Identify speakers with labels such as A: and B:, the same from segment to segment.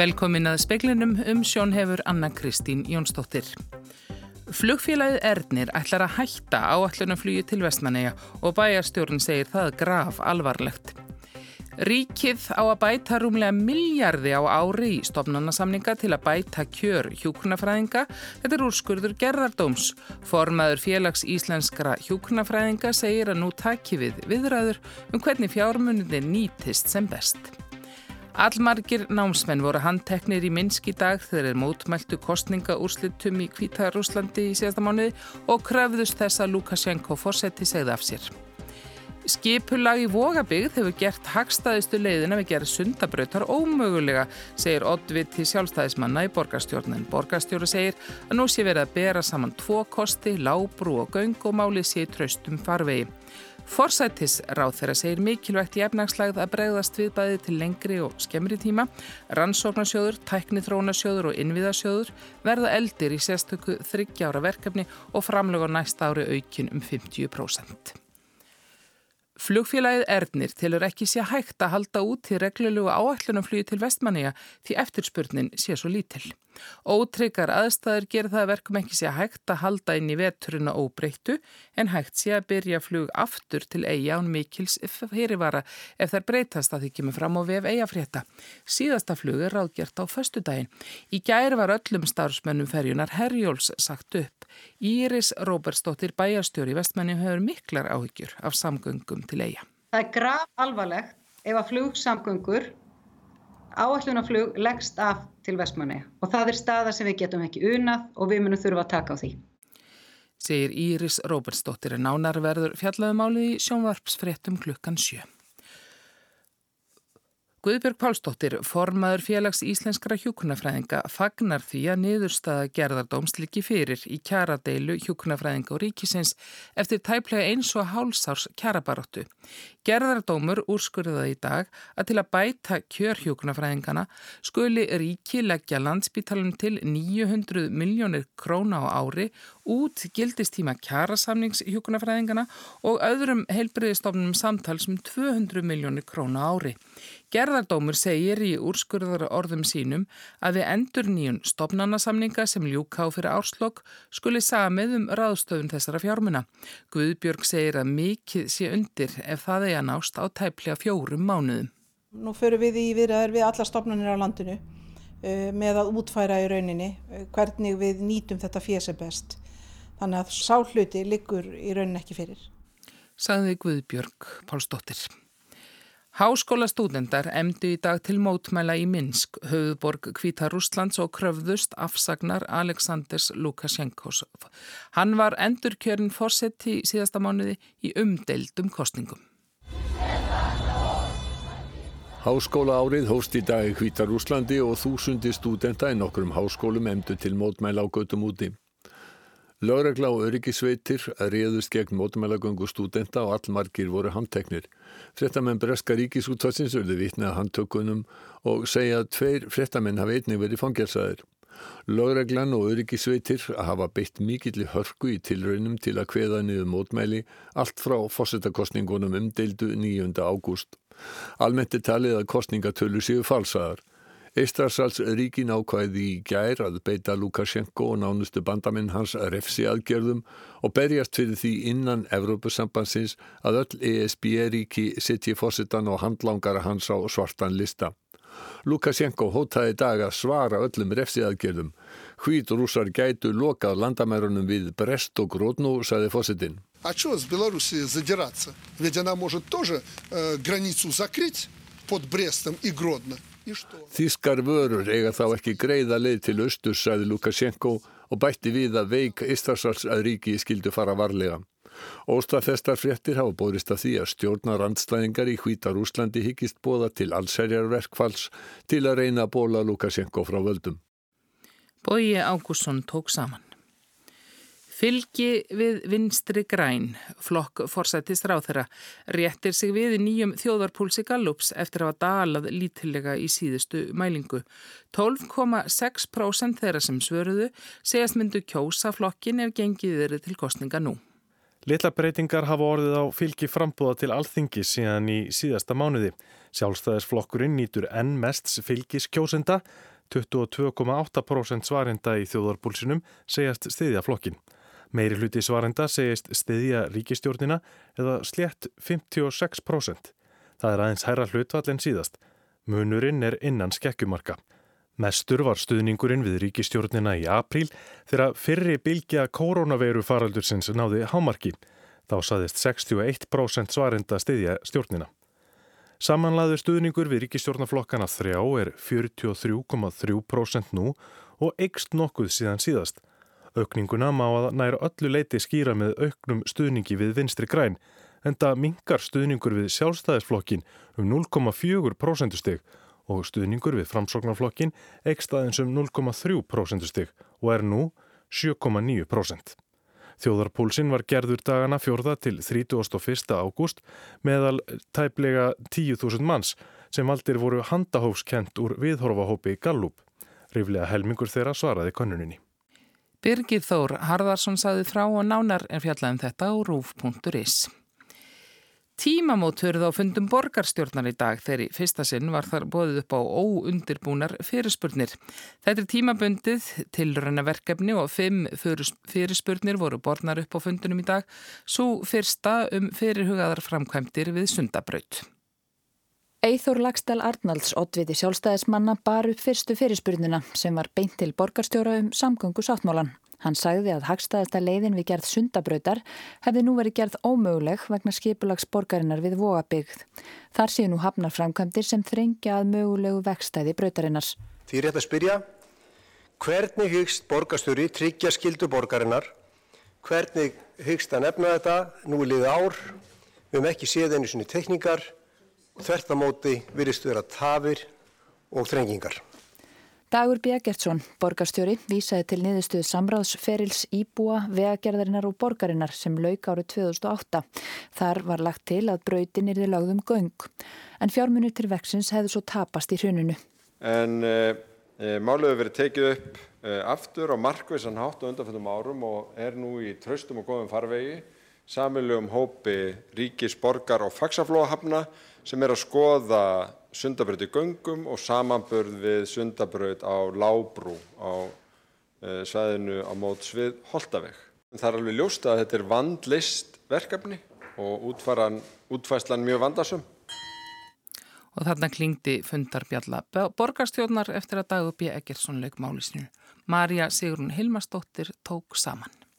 A: Velkomin að speiklinum um sjón hefur Anna Kristín Jónsdóttir. Flugfélagið Ernir ætlar að hætta áallunaflugi til Vestmanneja og bæjarstjórn segir það graf alvarlegt. Ríkið á að bæta rúmlega miljardi á ári í stopnarnasamninga til að bæta kjör hjúknafræðinga. Þetta er úrskurður gerðardóms. Formaður félags íslenskra hjúknafræðinga segir að nú taki við viðræður um hvernig fjármunni nýtist sem best. Allmargir námsmenn voru handteknir í Minsk í dag þegar þeir mótmæltu kostningaúrslitum í Kvítarúslandi í síðasta mánuði og kröfðust þess að Lukashenko fórseti segði af sér. Skipulag í Vogabigð hefur gert hagstaðistu leiðina við gera sundabrautar ómögulega, segir Oddviti sjálfstæðismanna í borgarstjórnin. Borgarstjóri segir að nú sé verið að bera saman tvo kosti, lábrú og göng og máli sé tröstum farvegi. Forsættisráð þeirra segir mikilvægt í efnagslægð að bregðast við bæði til lengri og skemmri tíma. Rannsóknarsjóður, tæknithrónasjóður og innviðasjóður verða eldir í sérstöku þryggjára verkefni og framlög á næsta ári aukin um 50%. Flugfélagið Ernir tilur ekki sé hægt að halda út til reglulegu áætlunumflugi til vestmanniga því eftirspurnin sé svo lítill. Ótryggar aðstæður gerir það verkum ekki sé hægt að halda inn í veturina óbreyttu en hægt sé að byrja flug aftur til eiga án mikils fyrirvara ef þær breytast að því kemur fram á vef eigafrétta. Síðasta flug er ráðgjert á föstu daginn. Í gæri var öllum starfsmönnum ferjunar Herjóls sagt upp. Íris Róbersdóttir bæjarstjóri í vestmanni hefur miklar áhyggjur af samgöngum til eiga.
B: Það er graf alvarlegt ef að flugsamgöngur, áallunaflug leggst af til vestmanni og það er staða sem við getum ekki unað og við munum þurfa að taka á því.
A: Segir Íris Róbersdóttir en nánarverður fjallaðumáli í sjónvarpsfréttum klukkan sjö. Guðbjörg Pálsdóttir, formaður félags íslenskra hjúkunafræðinga, fagnar því að niðurstaða gerðardóms líki fyrir í kjaradeilu hjúkunafræðinga og ríkisins eftir tæplega eins og hálsárs kjarabaróttu. Gerðardómur úrskurðaði í dag að til að bæta kjörhjúkunafræðingana skuli ríki leggja landsbítalum til 900 miljónir króna á ári út gildistíma kjarasamnings hjúkunafræðingana og öðrum heilbriðistofnum samtals um 200 miljónir króna ári. Gerðardómur segir í úrskurðar orðum sínum að við endur nýjun stopnanasamninga sem ljúká fyrir árslokk skuli samið um ráðstöfun þessara fjármuna. Guðbjörg segir að mikið sé undir ef það er að nást á tæplega fjórum mánuðum.
C: Nú förum við í viðraður við alla stopnanir á landinu uh, með að útfæra í rauninni uh, hvernig við nýtum þetta fjöse best. Þannig að sáhluti liggur í rauninni ekki fyrir.
A: Saði Guðbjörg Pálsdóttir. Háskóla stúdendar emdu í dag til mótmæla í Minsk, höfuborg Kvíta Rústlands og kröfðust afsagnar Aleksandrs Lukashenkos. Hann var endurkjörn fórsett í síðasta mánuði í umdeildum kostningum.
D: Háskóla árið hóst í dag í Kvíta Rúslandi og þúsundi stúdenda í nokkrum háskólum emdu til mótmæla á göttum úti. Lögregla og öryggisveitir réðust gegn mótumælagöngu stúdenta og allmargir voru handteknir. Frettamenn Breska ríkisútvarsins verði vitnað handtökunum og segja að tveir frettamenn hafa einnig verið fangelsaðir. Lögreglan og öryggisveitir hafa beitt mikill í hörku í tilraunum til að kveða niður mótmæli allt frá fósettakostningunum umdeildu 9. ágúst. Almennt er talið að kostningatölu séu falsaðar. Eistrarsals ríkin ákvæði í gær að beita Lukashenko og nánustu bandaminn hans refsi aðgerðum og berjast fyrir því innan Evrópusambansins að öll ESB-ríki setji fósittan og handlangara hans á svartan lista. Lukashenko hótaði dag að svara öllum refsi aðgerðum. Hvít rúsar gætu lokað landamærunum við Brest og Grodno, saði fósittin.
E: А что с Белоруссией задираться? Ведь она может тоже э, границу закрыть под Брестом и Гродно.
D: Þískar vörur eiga þá ekki greiða leið til austurs, sagði Lukashenko og bætti við að veik Ístasars að ríki skildu fara varlega. Óstafestar fréttir hafa bórist að því að stjórnar andstæðingar í hvítar Úslandi higgist bóða til allserjarverkfalls til að reyna að bóla Lukashenko frá völdum.
A: Bói Ágússon tók saman. Fylgi við vinstri græn, flokk forsættist ráð þeirra, réttir sig við nýjum þjóðarpúlsi Gallups eftir að hafa dalað lítillega í síðustu mælingu. 12,6% þeirra sem svöruðu segast myndu kjósa flokkin ef gengið verið til kostninga nú.
F: Litla breytingar hafa orðið á fylgi frambúða til alþingi síðan í síðasta mánuði. Sjálfstæðisflokkurinn nýtur enn mest fylgis kjósenda, 22,8% svarenda í þjóðarbúlsinum segjast stiðja flokkin. Meiri hluti svarenda segjast stiðja ríkistjórnina eða slett 56%. Það er aðeins hæra hlutvall en síðast. Munurinn er innan skekkjumarka. Mestur var stuðningurinn við ríkistjórnina í apríl þegar fyrri bylgja koronaveiru faraldursins náði hámarki. Þá saðist 61% svarenda stiðja stjórnina. Samanlaður stuðningur við ríkistjórnaflokkana þrjá er 43,3% nú og eikst nokkuð síðan síðast. Aukninguna má að næra öllu leiti skýra með auknum stuðningi við vinstri græn en það mingar stuðningur við sjálfstæðisflokkin um 0,4% steg og stuðningur við framsóknarflokkin ekst aðeins um 0,3% stig og er nú 7,9%. Þjóðarpólsinn var gerður dagana fjórða til 31. ágúst meðal tæplega 10.000 manns sem aldir voru handahófskent úr viðhorfahópi Gallup. Ríflega helmingur þeirra svaraði konnuninni.
A: Birgir Þór Harðarsson saði frá og nánar en fjallaðum þetta á rúf.is. Tímamót höfðu á fundum borgarstjórnar í dag þegar í fyrsta sinn var þar bóðið upp á óundirbúnar fyrirspurnir. Þetta er tímabundið til verkefni og fimm fyrirspurnir voru borðnar upp á fundunum í dag, svo fyrsta um fyrirhugaðar framkvæmdir við sundabraut.
G: Eithor Lagstæl Arnalds, oddviti sjálfstæðismanna, bar upp fyrstu fyrirspurnina sem var beint til borgarstjóra um samgöngu sáttmálan. Hann sagði að hagstaðasta leiðin við gerð sundabrautar hefði nú verið gerð ómöguleg vegna skipulags borgarinnar við vogabyggð. Þar séu nú hafnar framkvæmdir sem þrengja að mögulegu vekstæði brautarinnars.
H: Því er rétt að spyrja, hvernig hyggst borgarstjóri tryggja skildu borgarinnar? Hvernig hyggst að nefna þetta? Nú er liðið ár, við hefum ekki séð einu svoni tekníkar og þertamóti virðist vera tafir og þrengingar.
G: Dagur Bjægertsson, borgarstjóri, vísaði til niðurstöðu samráðsferils íbúa, vegagerðarinnar og borgarinnar sem lauk árið 2008. Þar var lagt til að brautin er í lagðum göng. En fjármunni til vexins hefði svo tapast í hruninu.
I: En e, e, málið hefur verið tekið upp e, aftur á markvisan hátt og undanfjöndum árum og er nú í traustum og góðum farvegi. Samilugum hópi ríkis, borgar og fagsaflóhafna sem er að skoða sundabraut í göngum og samanburð við sundabraut á Lábrú á eh, svæðinu á móts við Holtaveg. Það er alveg ljóst að þetta er vandlist verkefni og útfæslan mjög vandasum.
A: Og þarna klingdi fundarbjalla borgarstjórnar eftir að Dagur B. Eggersson leik málisninu. Marja Sigrun Hilmarsdóttir tók saman.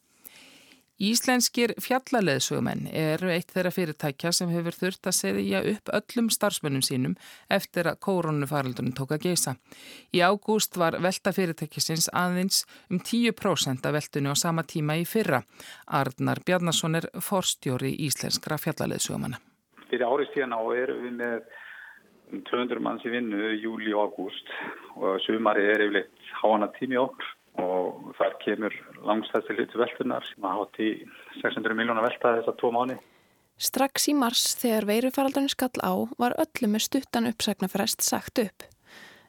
A: Íslenskir fjallaleðsugumenn eru eitt þeirra fyrirtækja sem hefur þurft að segja upp öllum starfsmönnum sínum eftir að koronafaraldunum tók að geisa. Í ágúst var velta fyrirtækisins aðeins um 10% af veltunni á sama tíma í fyrra. Arnar Bjarnason er forstjóri íslenskra fjallaleðsugumanna.
J: Fyrir árið síðan á erum við með 200 manns í vinnu júli og ágúst og sumari er yfirleitt háana tími okkur og þar kemur langstæðstil hlutu veltunar sem að hátt í 600 miljónar velta þessar tvo mánu.
K: Strax í mars þegar veirufaraldarinn skall á var öllu með stuttan uppsagnafrest sagt upp.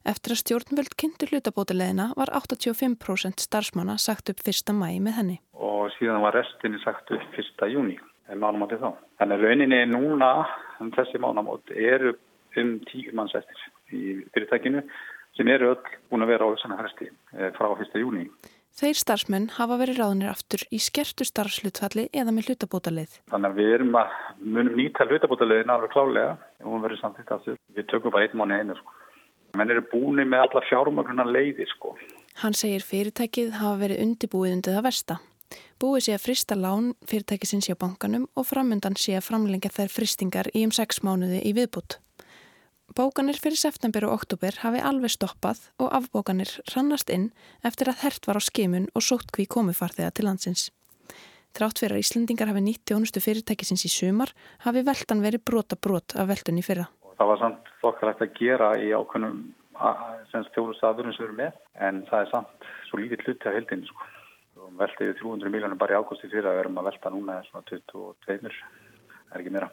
K: Eftir að stjórnvöld kynntu hlutabótileðina var 85% starfsmanna sagt upp 1. mæi með henni.
J: Og síðan var restinni sagt upp 1. júni, en mánumóti þá. Þannig að rauninni núna, um þessi mánumóti, eru um tíu manns eftir í fyrirtækinu sem eru öll búin að vera á þessana fresti eh, frá 1. júni.
K: Þeir starfsmenn hafa verið ráðinir aftur í skertu starfslutfalli eða með hlutabótaleið.
J: Þannig að við erum að munum nýta hlutabótaleiðin alveg klálega og hún verður samtitt aftur. Við tökum bara einn mánu einu sko. Menn eru búin með alla fjármögnunar leiði sko.
K: Hann segir fyrirtækið hafa verið undibúið undir það versta. Búið sé að frista lán fyrirtækisins hjá bankanum og framöndan sé að framlengja þær fristingar í um sex mánuði í viðbútt. Bókanir fyrir september og oktober hafi alveg stoppað og afbókanir rannast inn eftir að hert var á skimun og sótt hví komufarþega til landsins. Trátt fyrir að Íslandingar hafi nýtt tjónustu fyrirtækisins í sumar hafi veldan verið brota brot af veldunni fyrra.
J: Það var samt þokkalegt að gera í ákveðnum tjónustu aðvörnum sem við erum með en það er samt svo lítið hluti af heldinu sko. Veltið 300 miljónum bara í ágústi fyrra við erum að velta núna er svona 22, er ekki meira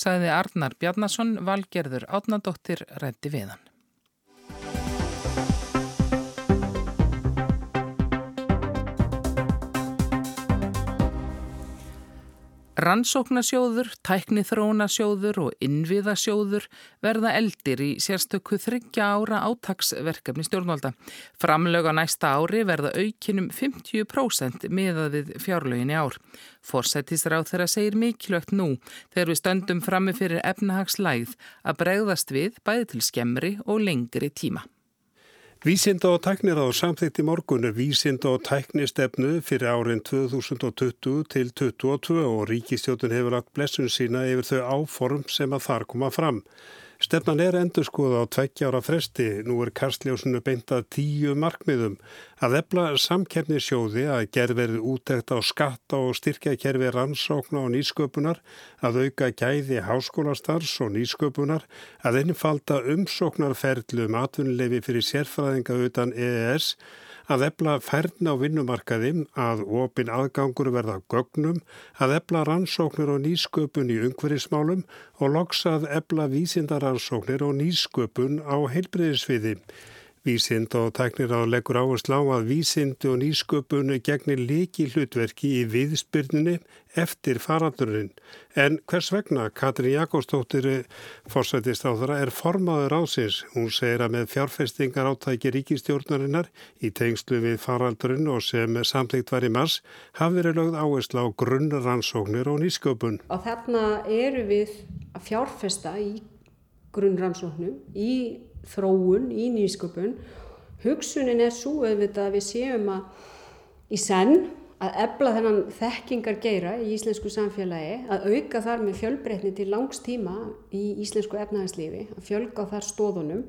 A: sagði Arnar Bjarnason, valgerður átnadóttir rætti við hann. Rannsóknasjóður, tæknithrónasjóður og innviðasjóður verða eldir í sérstökku þryggja ára átagsverkefni stjórnvalda. Framlög á næsta ári verða aukinum 50% miðað við fjárlögin í ár. Forsættisráð þeirra segir mikilvægt nú þegar við stöndum frammi fyrir efnahagslæð að bregðast við bæði til skemmri og lengri tíma.
L: Vísinda og tæknir á samþýtti morgun er vísinda og tæknistefnu fyrir árin 2020 til 2022 og ríkistjótun hefur lagt blessun sína yfir þau áform sem að þar koma fram. Stefnan er endur skoða á tveggjára fresti, nú er Karsljósunu beintað tíu markmiðum. Að efla samkernisjóði að gerverið útækt á skatta og styrkjakerfi rannsókna og nýsköpunar, að auka gæði háskólastars og nýsköpunar, að innfalda umsóknarferðlu um atvinnulefi fyrir sérfræðinga utan EES, að ebla færðn á vinnumarkaði, að opin aðgangur verða gögnum, að ebla rannsóknir og nýsköpun í umhverfismálum og loks að ebla vísindaransóknir og nýsköpun á heilbreyðisviði. Vísind og tæknir á leggur áherslu á að vísind og nýsköpunu gegnir líki hlutverki í viðspyrnunni eftir faraldurinn. En hvers vegna Katri Jakobsdóttir fórsættist á þeirra er formaður ásins. Hún segir að með fjárfestingar átæki ríkistjórnarinnar í tengslu við faraldurinn og sem samtíkt var í mars hafi verið lögð áherslu á grunnrannsóknir og nýsköpun.
M: Og þarna eru við að fjárfesta í grunnrannsóknum í þróun í nýsköpun. Hugsunin er svo auðvitað að við séum að í senn að ebla þennan þekkingar geira í íslensku samfélagi, að auka þar með fjölbreytni til langs tíma í íslensku efnahagslífi, að fjölga þar stóðunum,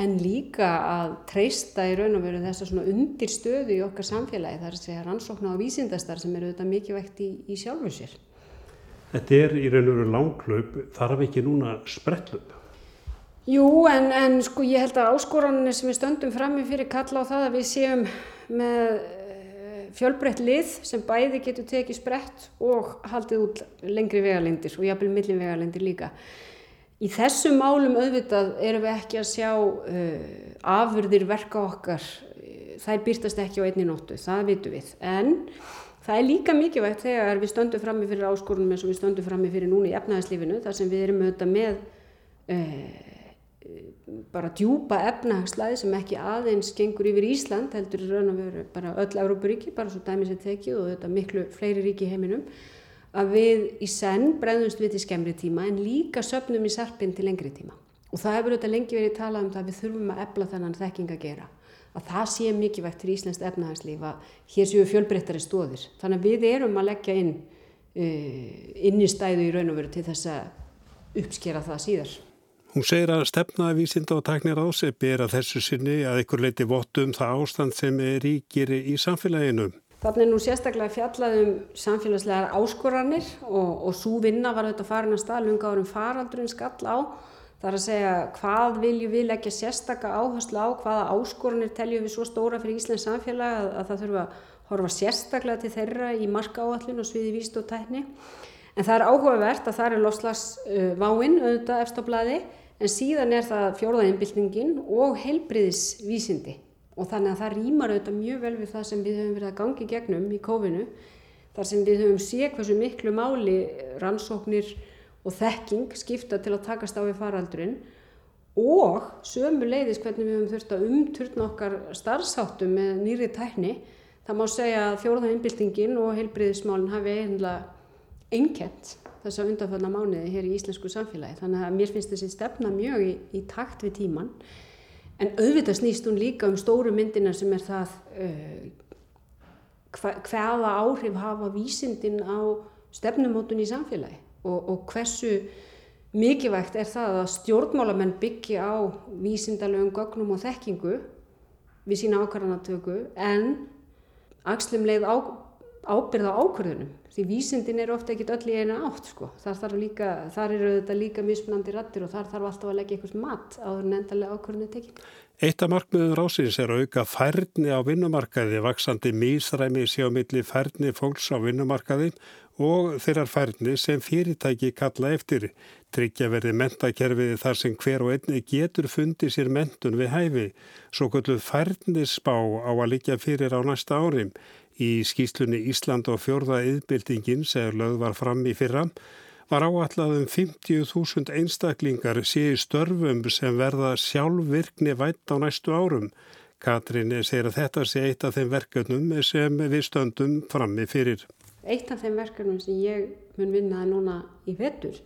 M: en líka að treysta í raun og veru þessa svona undir stöðu í okkar samfélagi, þar að segja rannsókna á vísindastar sem eru auðvitað mikið vekt í, í sjálfu sér.
L: Þetta er í raun og veru langklaup, þarf ekki núna sprettlöp?
M: Jú, en, en sko ég held að áskoranir sem við stöndum fram með fyrir kalla á það að við séum með eh, fjölbreytt lið sem bæði getur tekið sprett og haldið út lengri vegalendir og jafnvel millin vegalendir líka. Í þessum málum auðvitað erum við ekki að sjá uh, afurðir verka okkar, það byrtast ekki á einni nóttu, það vitum við. En það er líka mikilvægt þegar við stöndum fram með fyrir áskorunum eins og við stöndum fram með fyrir núna í efnæðaslífinu þar sem við erum auðvitað með uh, bara djúpa efnahagslæði sem ekki aðeins gengur yfir Ísland heldur raun og veru bara öll Európaríki, bara svo dæmis er tekið og þetta miklu fleiri ríki heiminum að við í senn bregðumst við til skemmri tíma en líka söpnum í sarpinn til lengri tíma. Og það hefur auðvitað lengi verið talað um það að við þurfum að ebla þennan þekking að gera að það sé mikið vægt fyrir Íslands efnahagslíf að hér séu fjölbreyttari stóðir þannig að við erum að leggja inn uh, inn í stæðu í raun og veru til þess að uppskera það síðar
L: Hún segir að stefnaði vísinda og tæknir á sig bera þessu sinni að ykkur leiti vottu um það ástand sem ríkir í samfélaginu.
M: Þannig er nú sérstaklega fjallað um samfélagslegar áskoranir og, og svo vinna var auðvitað farin að stað lunga árum faraldurinn skall á. Það er að segja hvað viljum við leggja sérstakka áherslu á, hvaða áskoranir teljum við svo stóra fyrir Íslands samfélag að, að það þurfa að horfa sérstaklega til þeirra í marka áallun og sviði víst og tækni. En það er áhugavert að það er loslagsváinn auðvitað eftir en síðan er það fjórðaðinbyltingin og heilbriðisvísindi og þannig að það rýmar auðvitað mjög vel við það sem við höfum verið að gangi gegnum í kófinu þar sem við höfum séð hversu miklu máli rannsóknir og þekking skipta til að takast á við faraldurinn og sömu leiðis hvernig við höfum þurft að umturna okkar starfsáttu með nýri tækni. Það má segja að fjórðaðinbyltingin og heilbriðismálinn hafi einlega einkent þessa undanfalla mánuði hér í íslensku samfélagi. Þannig að mér finnst þessi stefna mjög í, í takt við tíman. En auðvitað snýst hún líka um stóru myndina sem er það uh, hvaða áhrif hafa vísindin á stefnumótun í samfélagi og, og hversu mikilvægt er það að stjórnmálamenn byggja á vísindalögum gögnum og þekkingu við sína ákvarðanatöku en axlum leið á, ábyrða ákvarðunum því vísindin er ofta ekkit öll í eina átt sko. þar, líka, þar eru þetta líka mismunandi rattir og þar þarf alltaf að leggja einhvers mat áður en endalega ákvörðinu tekinn.
L: Eitt af markmiðum rásins er að auka færni á vinnumarkaði, vaksandi mísræmi séu milli færni fólks á vinnumarkaði og þeirrar færni sem fyrirtæki kalla eftir. Tryggja verði mentakerfiði þar sem hver og einni getur fundið sér mentun við hæfi. Svo kvölduð færnisspá á að líka fyrir á næsta árim. Í skýslunni Ísland og fjörða yðbildingin sem lögð var fram í fyrra var áallað um 50.000 einstaklingar séu störfum sem verða sjálfvirkni vætt á næstu árum. Katrín segir að þetta sé eitt af þeim verkefnum sem við stöndum frammi fyrir.
M: Eitt af þeim verkefnum sem ég mun vinnaði núna í vettur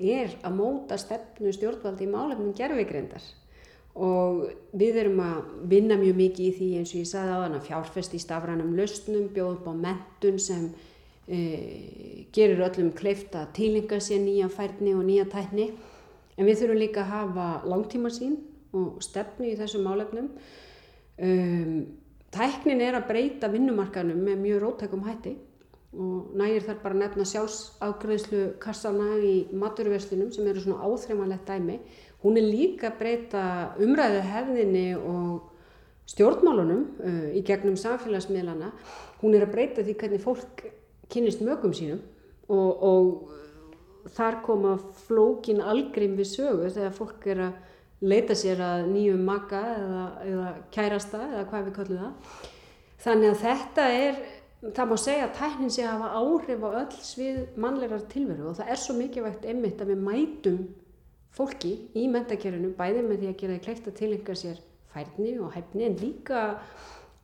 M: er að móta stefnu stjórnvaldi í málefnum gerfigreindar og við erum að vinna mjög mikið í því eins og ég sagði á þann að fjárfest í stafrænum lausnum, bjóð upp á mentun sem e, gerir öllum kleifta tílinga sér nýja færni og nýja tækni. En við þurfum líka að hafa langtíma sín og stefnu í þessum málefnum. Um, tæknin er að breyta vinnumarkanum með mjög rótækum hætti og nægir þar bara að nefna sjálfsafgreðslu kassana í maturverslunum sem eru svona áþreifanlegt dæmi hún er líka að breyta umræðu hefðinni og stjórnmálunum uh, í gegnum samfélagsmiðlana. Hún er að breyta því hvernig fólk kynist mögum sínum og, og þar koma flókin algrim við sögu þegar fólk er að leita sér að nýjum maka eða, eða kærasta eða hvað við kallum það. Þannig að þetta er það má segja að tæknin sé að hafa áhrif á öll svið mannlegar tilveru og það er svo mikilvægt einmitt að við mætum fólki í mentakerfinu bæði með því að gera því kleift að tilengja sér færni og hæfni en líka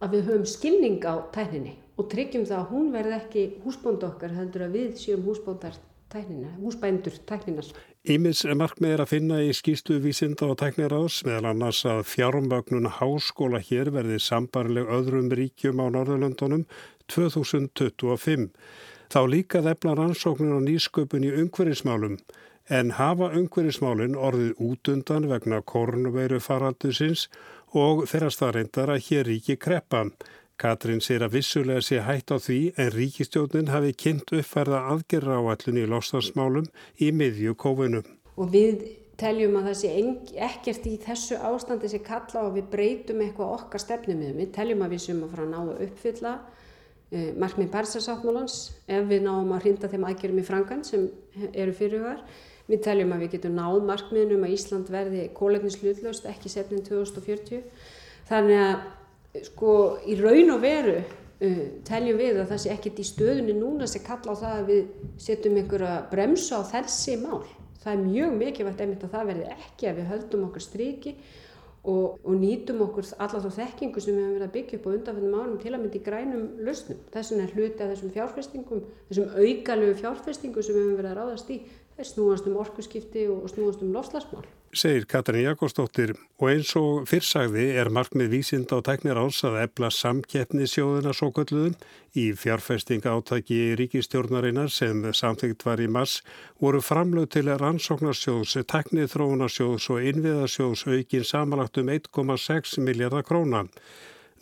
M: að við höfum skilning á tækninni og tryggjum það að hún verði ekki húsbónd okkar heldur að við séum húsbóndar tæknina, húsbændur tækninar.
L: Ímis markmið er að finna í skýstu vísinda og tækniráðs meðal annars að fjármögnun háskóla hér verði sambarleg öðrum ríkjum á Norðurlöndunum 2025. Þá líka þefla rannsóknun og nýsköpun í umhverfismálum en hafa umhverjismálinn orðið útundan vegna korunveiru faraldusins og þeirra staðreindar að hér ríki kreppa. Katrín sér að vissulega sé hætt á því en ríkistjónin hafi kynnt uppferða aðgerra áallun í lostansmálum í miðju kófinu.
M: Og við teljum að það sé ekkert í þessu ástandi sem kalla og við breytum eitthvað okkar stefnum við. Við teljum að við sem að fara að ná að uppfylla uh, markmið Parísasáttmálans ef við náum að hrinda þeim aðgerðum í frangan sem eru fyrirhugar Við teljum að við getum náð markmiðnum að Ísland verði kólefnislutlaust ekki setnin 2040. Þannig að sko í raun og veru uh, teljum við að það sé ekkert í stöðunni núna sem kalla á það að við setjum einhverja bremsa á þessi mál. Það er mjög mikilvægt einmitt að það verði ekki að við höldum okkur stryki og, og nýtum okkur alla þá þekkingu sem við hefum verið að byggja upp á undanfennum ánum til að myndi grænum lausnum. Þessin er hluti af þessum fjárfestingum, þessum aukalögu fjárfestingu sem við hefum verið að ráðast í snúast um orkuskipti og snúast um lofslagsmál.
L: Segir Katrin Jakobsdóttir og eins og fyrrsagði er markmið vísinda og teknir ás að ebla samkeppni sjóðuna svo kölluðum í fjárfestinga átaki ríkistjórnarinnar sem samþygt var í mass voru framlög til rannsóknarsjóðs, teknið þróunarsjóðs og innviðarsjóðs aukin samanlagt um 1,6 miljardar krónan.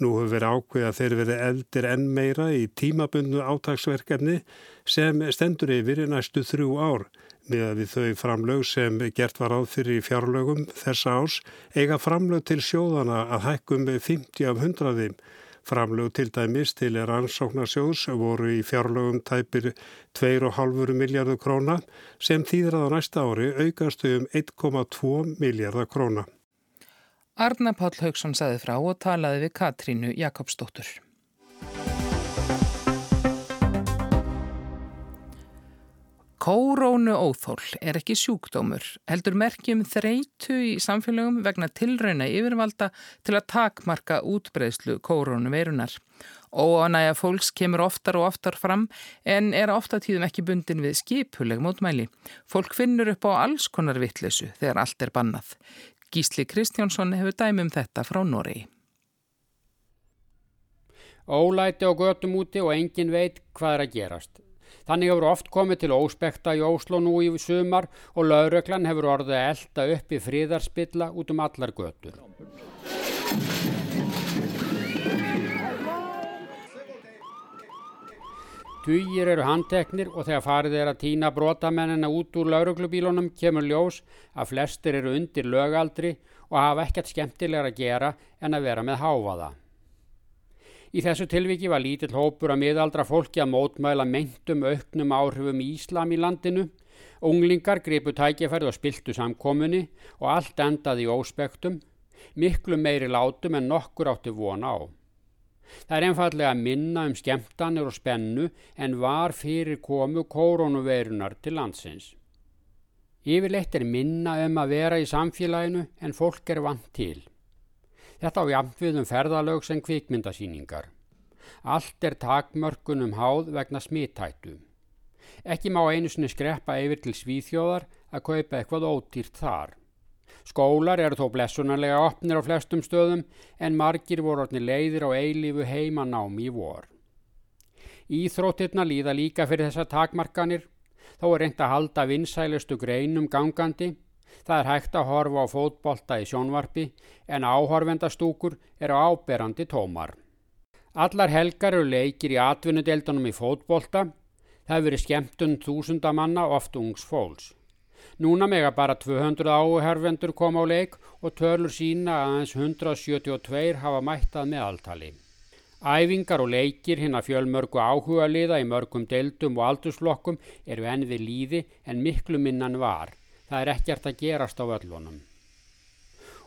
L: Nú hefur verið ákveð að þeir verið eldir enn meira í tímabundu átagsverkefni sem stendur yfir næstu þrjú ár með að við þau framlög sem gert var áð fyrir í fjárlögum þessa ás eiga framlög til sjóðana að hækkum með 50 af 100. Framlög til dæmis til er ansóknarsjóðs voru í fjárlögum tæpir 2,5 miljardur króna sem þýðrað á næsta ári aukastu um 1,2 miljardar króna.
A: Arna Páll Haugsson saði frá og talaði við Katrínu Jakobsdóttur. Kórónu óþól er ekki sjúkdómur, heldur merkjum þreitu í samfélagum vegna tilrauna yfirvalda til að takmarka útbreyslu kórónu veirunar. Óanægja fólks kemur oftar og oftar fram en er ofta tíðum ekki bundin við skipuleg mótmæli. Fólk finnur upp á alls konar vittlesu þegar allt er bannað. Gísli Kristjánsson hefur dæmum þetta frá Noregi.
N: Ólæti á götum úti og engin veit hvað er að gerast. Þannig hefur oft komið til óspekta í Óslo nú í sumar og lauröklan hefur orðið að elda upp í fríðarspilla út um allar götur. Dugir eru handteknir og þegar farið er að týna brotamennina út úr lauruglubílunum kemur ljós að flestir eru undir lögaldri og hafa ekkert skemmtilegar að gera en að vera með háfaða. Í þessu tilviki var lítill hópur að miðaldra fólki að mótmæla meintum auknum áhrifum í Íslam í landinu. Unglingar gripu tækjafærið og spiltu samkominni og allt endaði í óspektum, miklu meiri látum en nokkur átti vona á. Það er einfallega minna um skemmtanir og spennu en var fyrir komu koronaveirunar til landsins. Yfirleitt er minna um að vera í samfélaginu en fólk er vant til. Þetta á jafn við um ferðalög sem kvikmyndasýningar. Allt er takmörkunum háð vegna smittættu. Ekki má einu sinni skreppa yfir til svíþjóðar að kaupa eitthvað ótýrt þar. Skólar eru þó blessunarlega opnir á flestum stöðum en margir voru orðni leiðir á eilífu heimanámi í vor. Íþróttirna líða líka fyrir þessa takmarkanir, þá er reynd að halda vinsælustu greinum gangandi. Það er hægt að horfa á fótbolta í sjónvarpi en áhorfendastúkur eru áberandi tómar. Allar helgar eru leikir í atvinnudeldunum í fótbolta. Það hefur verið skemmtun þúsundamanna oft ungs fólks. Núna mega bara 200 áhervendur koma á leik og tölur sína að aðeins 172 hafa mættað með alltali. Æfingar og leikir hinn að fjölmörgu áhuga liða í mörgum deildum og aldursflokkum eru enn við líði en miklu minnan var. Það er ekkert að gerast á völlunum.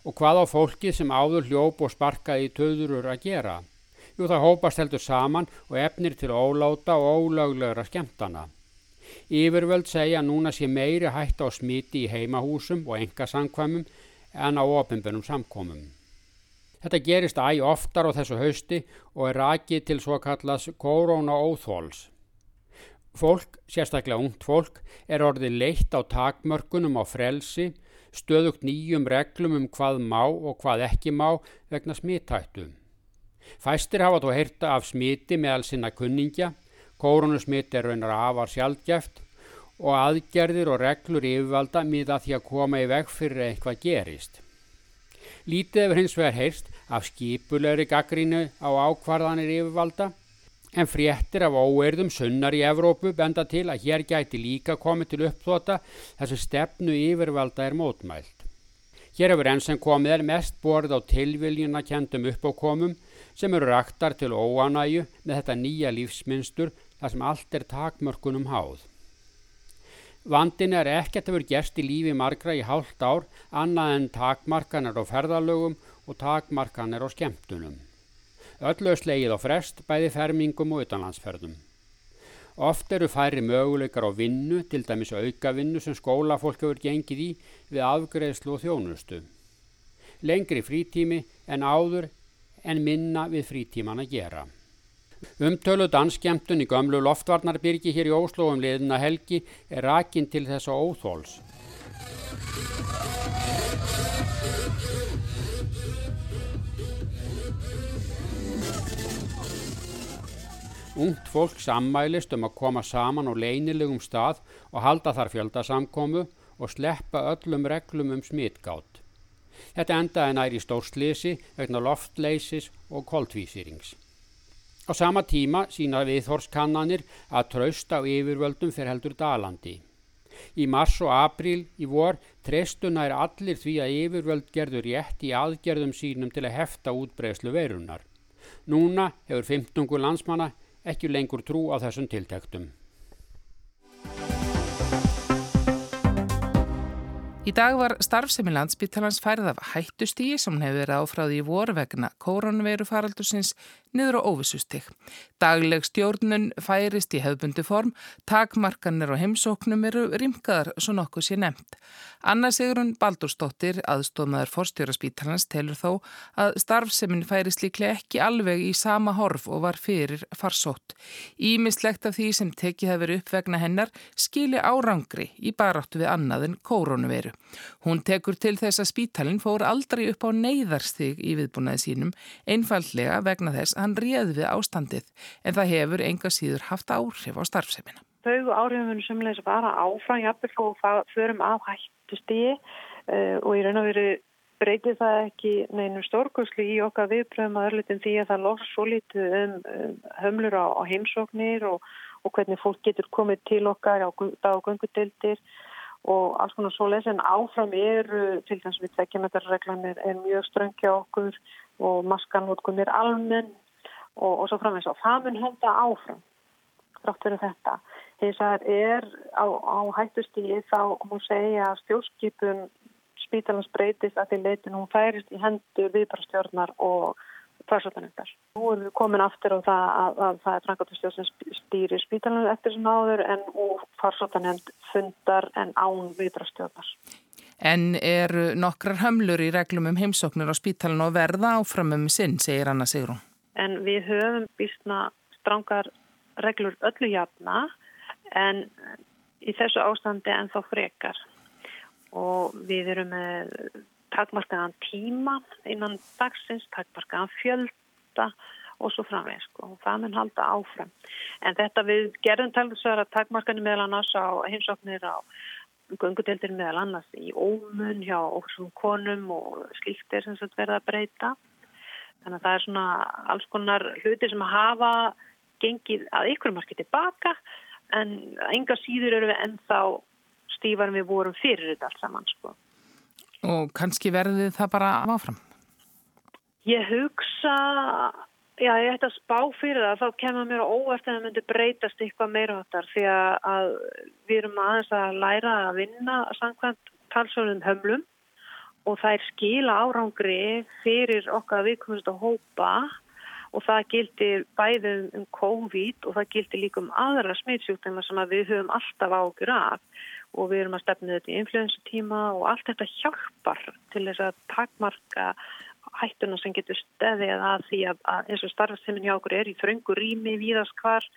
N: Og hvað á fólkið sem áður hljóp og sparkaði í töðurur að gera? Jú það hópast heldur saman og efnir til óláta og ólöglegra skemmtana. Yfirvöld segja núna sé meiri hætt á smiti í heimahúsum og engasangkvæmum en á ofinbennum samkomum. Þetta gerist æg oftar á þessu hausti og er rakið til svo kallas korona-óþóls. Fólk, sérstaklega ungt fólk, er orðið leitt á takmörkunum á frelsi, stöðugt nýjum reglum um hvað má og hvað ekki má vegna smittættu. Fæstir hafa þó heyrta af smiti meðal sinna kunningja Kórunusmitt er raunar afar sjálfgeft og aðgerðir og reglur yfirvalda miða því að koma í veg fyrir eitthvað gerist. Lítið hefur hins vegar heyrst af skipulegri gaggrínu á ákvarðanir yfirvalda en fréttir af óerðum sunnar í Evrópu benda til að hér gæti líka komið til uppþóta þessu stefnu yfirvalda er mótmælt. Hér hefur enn sem komið er mest borð á tilviljuna kendum uppákomum sem eru raktar til óanæju með þetta nýja lífsmynstur þar sem allt er takmörkunum háð. Vandin er ekkert að vera gerst í lífi margra í hálft ár annað en takmarkanir á ferðalögum og takmarkanir á skemmtunum. Öllu slegið á frest bæði fermingum og utanlandsferðum. Oft eru færi möguleikar á vinnu, til dæmis aukavinnu sem skólafólk hefur gengið í við afgreðslu og þjónustu. Lengri frítími en áður en minna við frítíman að gera. Umtölu danskjemtun í gömlu loftvarnarbyrgi hér í Óslo um liðina helgi er rakin til þessa óþóls. Ungt fólk sammælist um að koma saman á leinilegum stað og halda þar fjöldasamkomu og sleppa öllum reglum um smitgátt. Þetta endaði nær í stórslisi vegna loftleysis og koltvísýrings. Á sama tíma sína viðhorskannanir að trausta á yfirvöldum fyrir heldur dalandi. Í mars og april í vor treystuna er allir því að yfirvöld gerður rétt í aðgerðum sínum til að hefta útbreyslu verunar. Núna hefur 15 landsmanna ekki lengur trú á þessum tiltektum.
A: Í dag var starfsemi landsbyttalans færið af hættustígi sem hefur verið áfráði í voru vegna kóronveru faraldursins niður á óvissustig. Dagleg stjórnun færist í hefbundi form, takmarkanir og heimsóknum eru rimkaðar svo nokkuð sé nefnt. Anna Sigrun Baldurstóttir, aðstofnaður forstjóraspítalans, telur þó að starfsemin færist líklega ekki alveg í sama horf og var fyrir farsótt. Ímislegt af því sem tekið hefur upp vegna hennar skili árangri í baráttu við annað en koronaviru. Hún tekur til þess að spítalinn fór aldrei upp á neyðarstig í viðbúnaði sínum, einfallega vegna þess að hann réði við ástandið en það hefur enga síður haft áhrif á starfsemina.
O: Þau áhrifum semleis bara áfram jafnvel og förum af hættustígi uh, og í raun og veru breytir það ekki neinum stórkurslu í okkar viðbröðum að örlutin því að það lofs svo lítið um, um hömlur á, á heimsóknir og, og hvernig fólk getur komið til okkar á dag og alls konar svo les en áfram eru til þess að við tvekjametarreglanir er mjög ströngja okkur og maskanótkun er almenn og, og svo framvegs og það mun henda áfram þrátt fyrir þetta. Þess að er á, á hættustíði þá múið segja að stjórnskipun spítalans breytist að því leitin hún færist í hendur viðbrastjórnar og farsóttanendar. Nú erum við komin aftur á það að, að það er frangatustjóð sem stýrir spítalunum eftir sem áður en farsóttanend fundar en án viðbrastjóðar.
A: En eru nokkrar hömlur í reglum um heimsóknir á spítalun og verða áfram um sinn, segir Anna Sigrun.
O: En við höfum býstna strángar reglur öllu jafna en í þessu ástandi en þá frekar og við erum með takmarkaðan tíma innan dagsins, takmarkaðan fjölda og svo framveg sko. og það mun halda áfram. En þetta við gerðum talsverða takmarkaðni meðal annars á heimsóknir á gungudeldir meðal annars í ómun hjá okkur konum og er sem sagt verða að breyta. Þannig að það er svona alls konar hluti sem hafa gengið að ykkur margir tilbaka en enga síður eru við ennþá stífar við vorum fyrir þetta allt saman sko.
A: Og kannski verði það bara áfram?
O: Ég hugsa, já ég ætti að spá fyrir það, þá kemur mér óvart að það myndi breytast eitthvað meira áttar því að við erum aðeins að læra að vinna samkvæmt talsvöldum hömlum og það er skila árangri fyrir okkar viðkomast að hópa. Og það gildir bæðið um COVID og það gildir líka um aðra smittsjúkdæma sem við höfum alltaf ágjur af. Og við erum að stefna þetta í influensutíma og allt þetta hjálpar til þess að takmarka hættuna sem getur stefið að því að, að eins og starfsefnin hjá okkur er í þröngu rými víðaskvar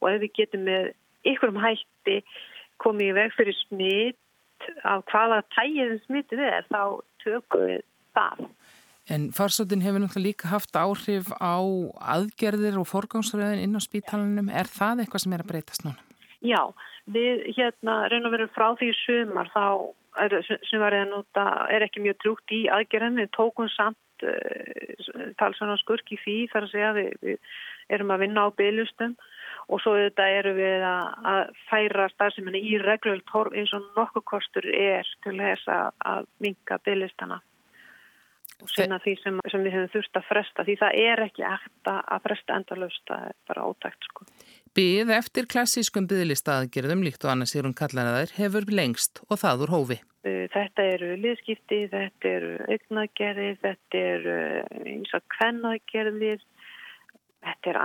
O: og ef við getum með ykkurum hætti komið í veg fyrir smitt af hvaða tægið smittið er þá tökum við það.
A: En farsóttin hefur náttúrulega líka haft áhrif á aðgerðir og forgámsröðin inn á spítalunum. Er það eitthvað sem er að breytast núna?
O: Já, við hérna reynum að vera frá því sumar þá er, sem var eða núta er ekki mjög trúkt í aðgerðin. Við tókum samt uh, talsvöna skurki því þar að segja við, við erum að vinna á byglustum og svo þetta eru við að, að færa starfseminni í reglult horf eins og nokkuð kostur er til þess að, minga byglistana og sinna því sem, sem við hefum þurft að fresta því það er ekki eftir að fresta endalust, það er bara ótækt sko.
A: Byð eftir klassískum byðlistaðgerðum líkt og annars er hún kallar hefur lengst og það úr hófi.
O: Þetta eru liðskipti, þetta eru augnagerðir, þetta eru eins og kvennagerðir, er,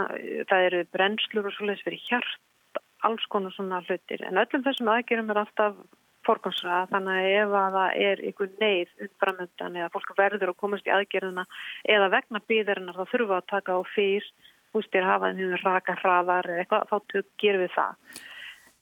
O: það eru brennslur og svoleiðis fyrir hjart, alls konar svona hlutir en öllum þessum aðgerðum er alltaf forgansraða þannig að ef að það er einhver neyð uppframöndan eða fólk verður að komast í aðgerðina eða vegna býðarinnar þá við að taka á fyrr hústir hafa þeim raka hraðar eða eitthvað, þá gerum við það.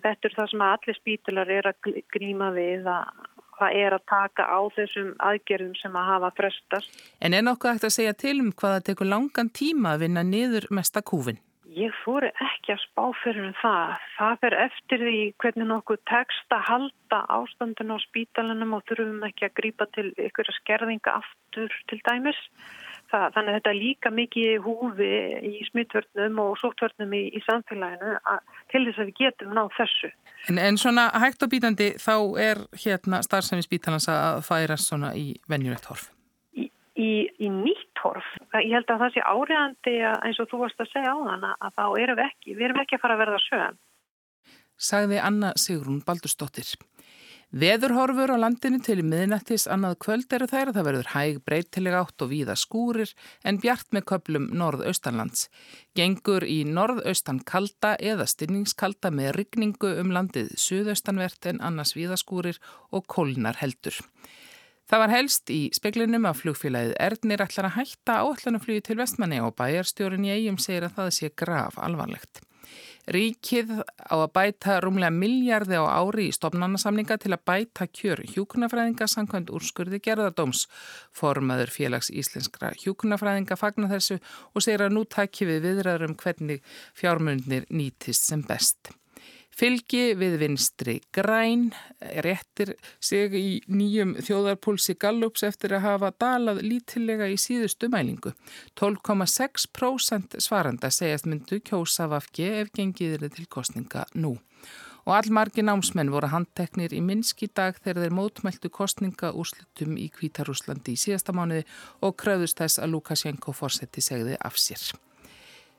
O: Þetta er það sem allir spítular er að gríma við að það er að taka á þessum aðgerðum sem að hafa frestast.
A: En er nokkuð eftir að segja til um hvað það tekur langan tíma að vinna niður mesta kúfin?
O: Ég fóri ekki að spá fyrir um það. Það fer eftir því hvernig nokkuð tekst að halda ástandun á spítalunum og þurfum ekki að grýpa til ykkur að skerðinga aftur til dæmis. Það, þannig að þetta er líka mikið húfi í smittvörnum og sóttvörnum í, í samfélaginu að, til þess að við getum náð þessu.
A: En, en svona hægt og bítandi þá er hérna starfsefni spítalans að færa svona í venjulegt horf?
O: Í, í, í nýtt horf. Ég held að það sé áriðandi eins og þú varst að segja á þann að þá erum við ekki, við erum ekki að fara að verða sögum.
A: Sagði Anna Sigrún Baldurstóttir. Veðurhorfur á landinu til miðnættis annað kvöld eru þær að það verður hæg breytilega átt og víða skúrir en bjart með köplum norðaustanlands. Gengur í norðaustan kalda eða stinningskalda með rigningu um landið suðaustanvert en annars víða skúrir og kólnar heldur. Það var helst í speklinum að flugfélagið Erdnir ætlar að hætta áallanuflugi til vestmanni og bæjarstjórin í eigum segir að það sé graf alvarlegt. Ríkið á að bæta rúmlega miljardi á ári í stopnarnasamninga til að bæta kjör hjúkunafræðinga samkvæmt úrskurði gerðardóms. Formaður félags íslenskra hjúkunafræðinga fagnar þessu og segir að nú takki við viðræður um hvernig fjármundnir nýtist sem best. Fylgi við vinstri græn réttir sig í nýjum þjóðarpúlsi Gallups eftir að hafa dalað lítillega í síðustu mælingu. 12,6% svaranda segjast myndu kjósa vafki ef gengiðir til kostninga nú. Og allmargi námsmenn voru handteknir í Minsk í dag þegar þeir mótmæltu kostninga úrslutum í Kvítarúslandi í síðasta mánuði og kröðust þess að Lukashenko fórseti segði af sér.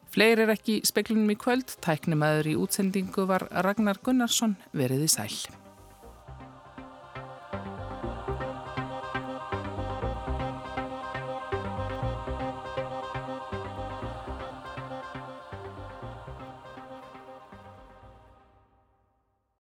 A: Fleiri er ekki speklinum í kvöld, tæknum aður í útsendingu var Ragnar Gunnarsson veriði sæl.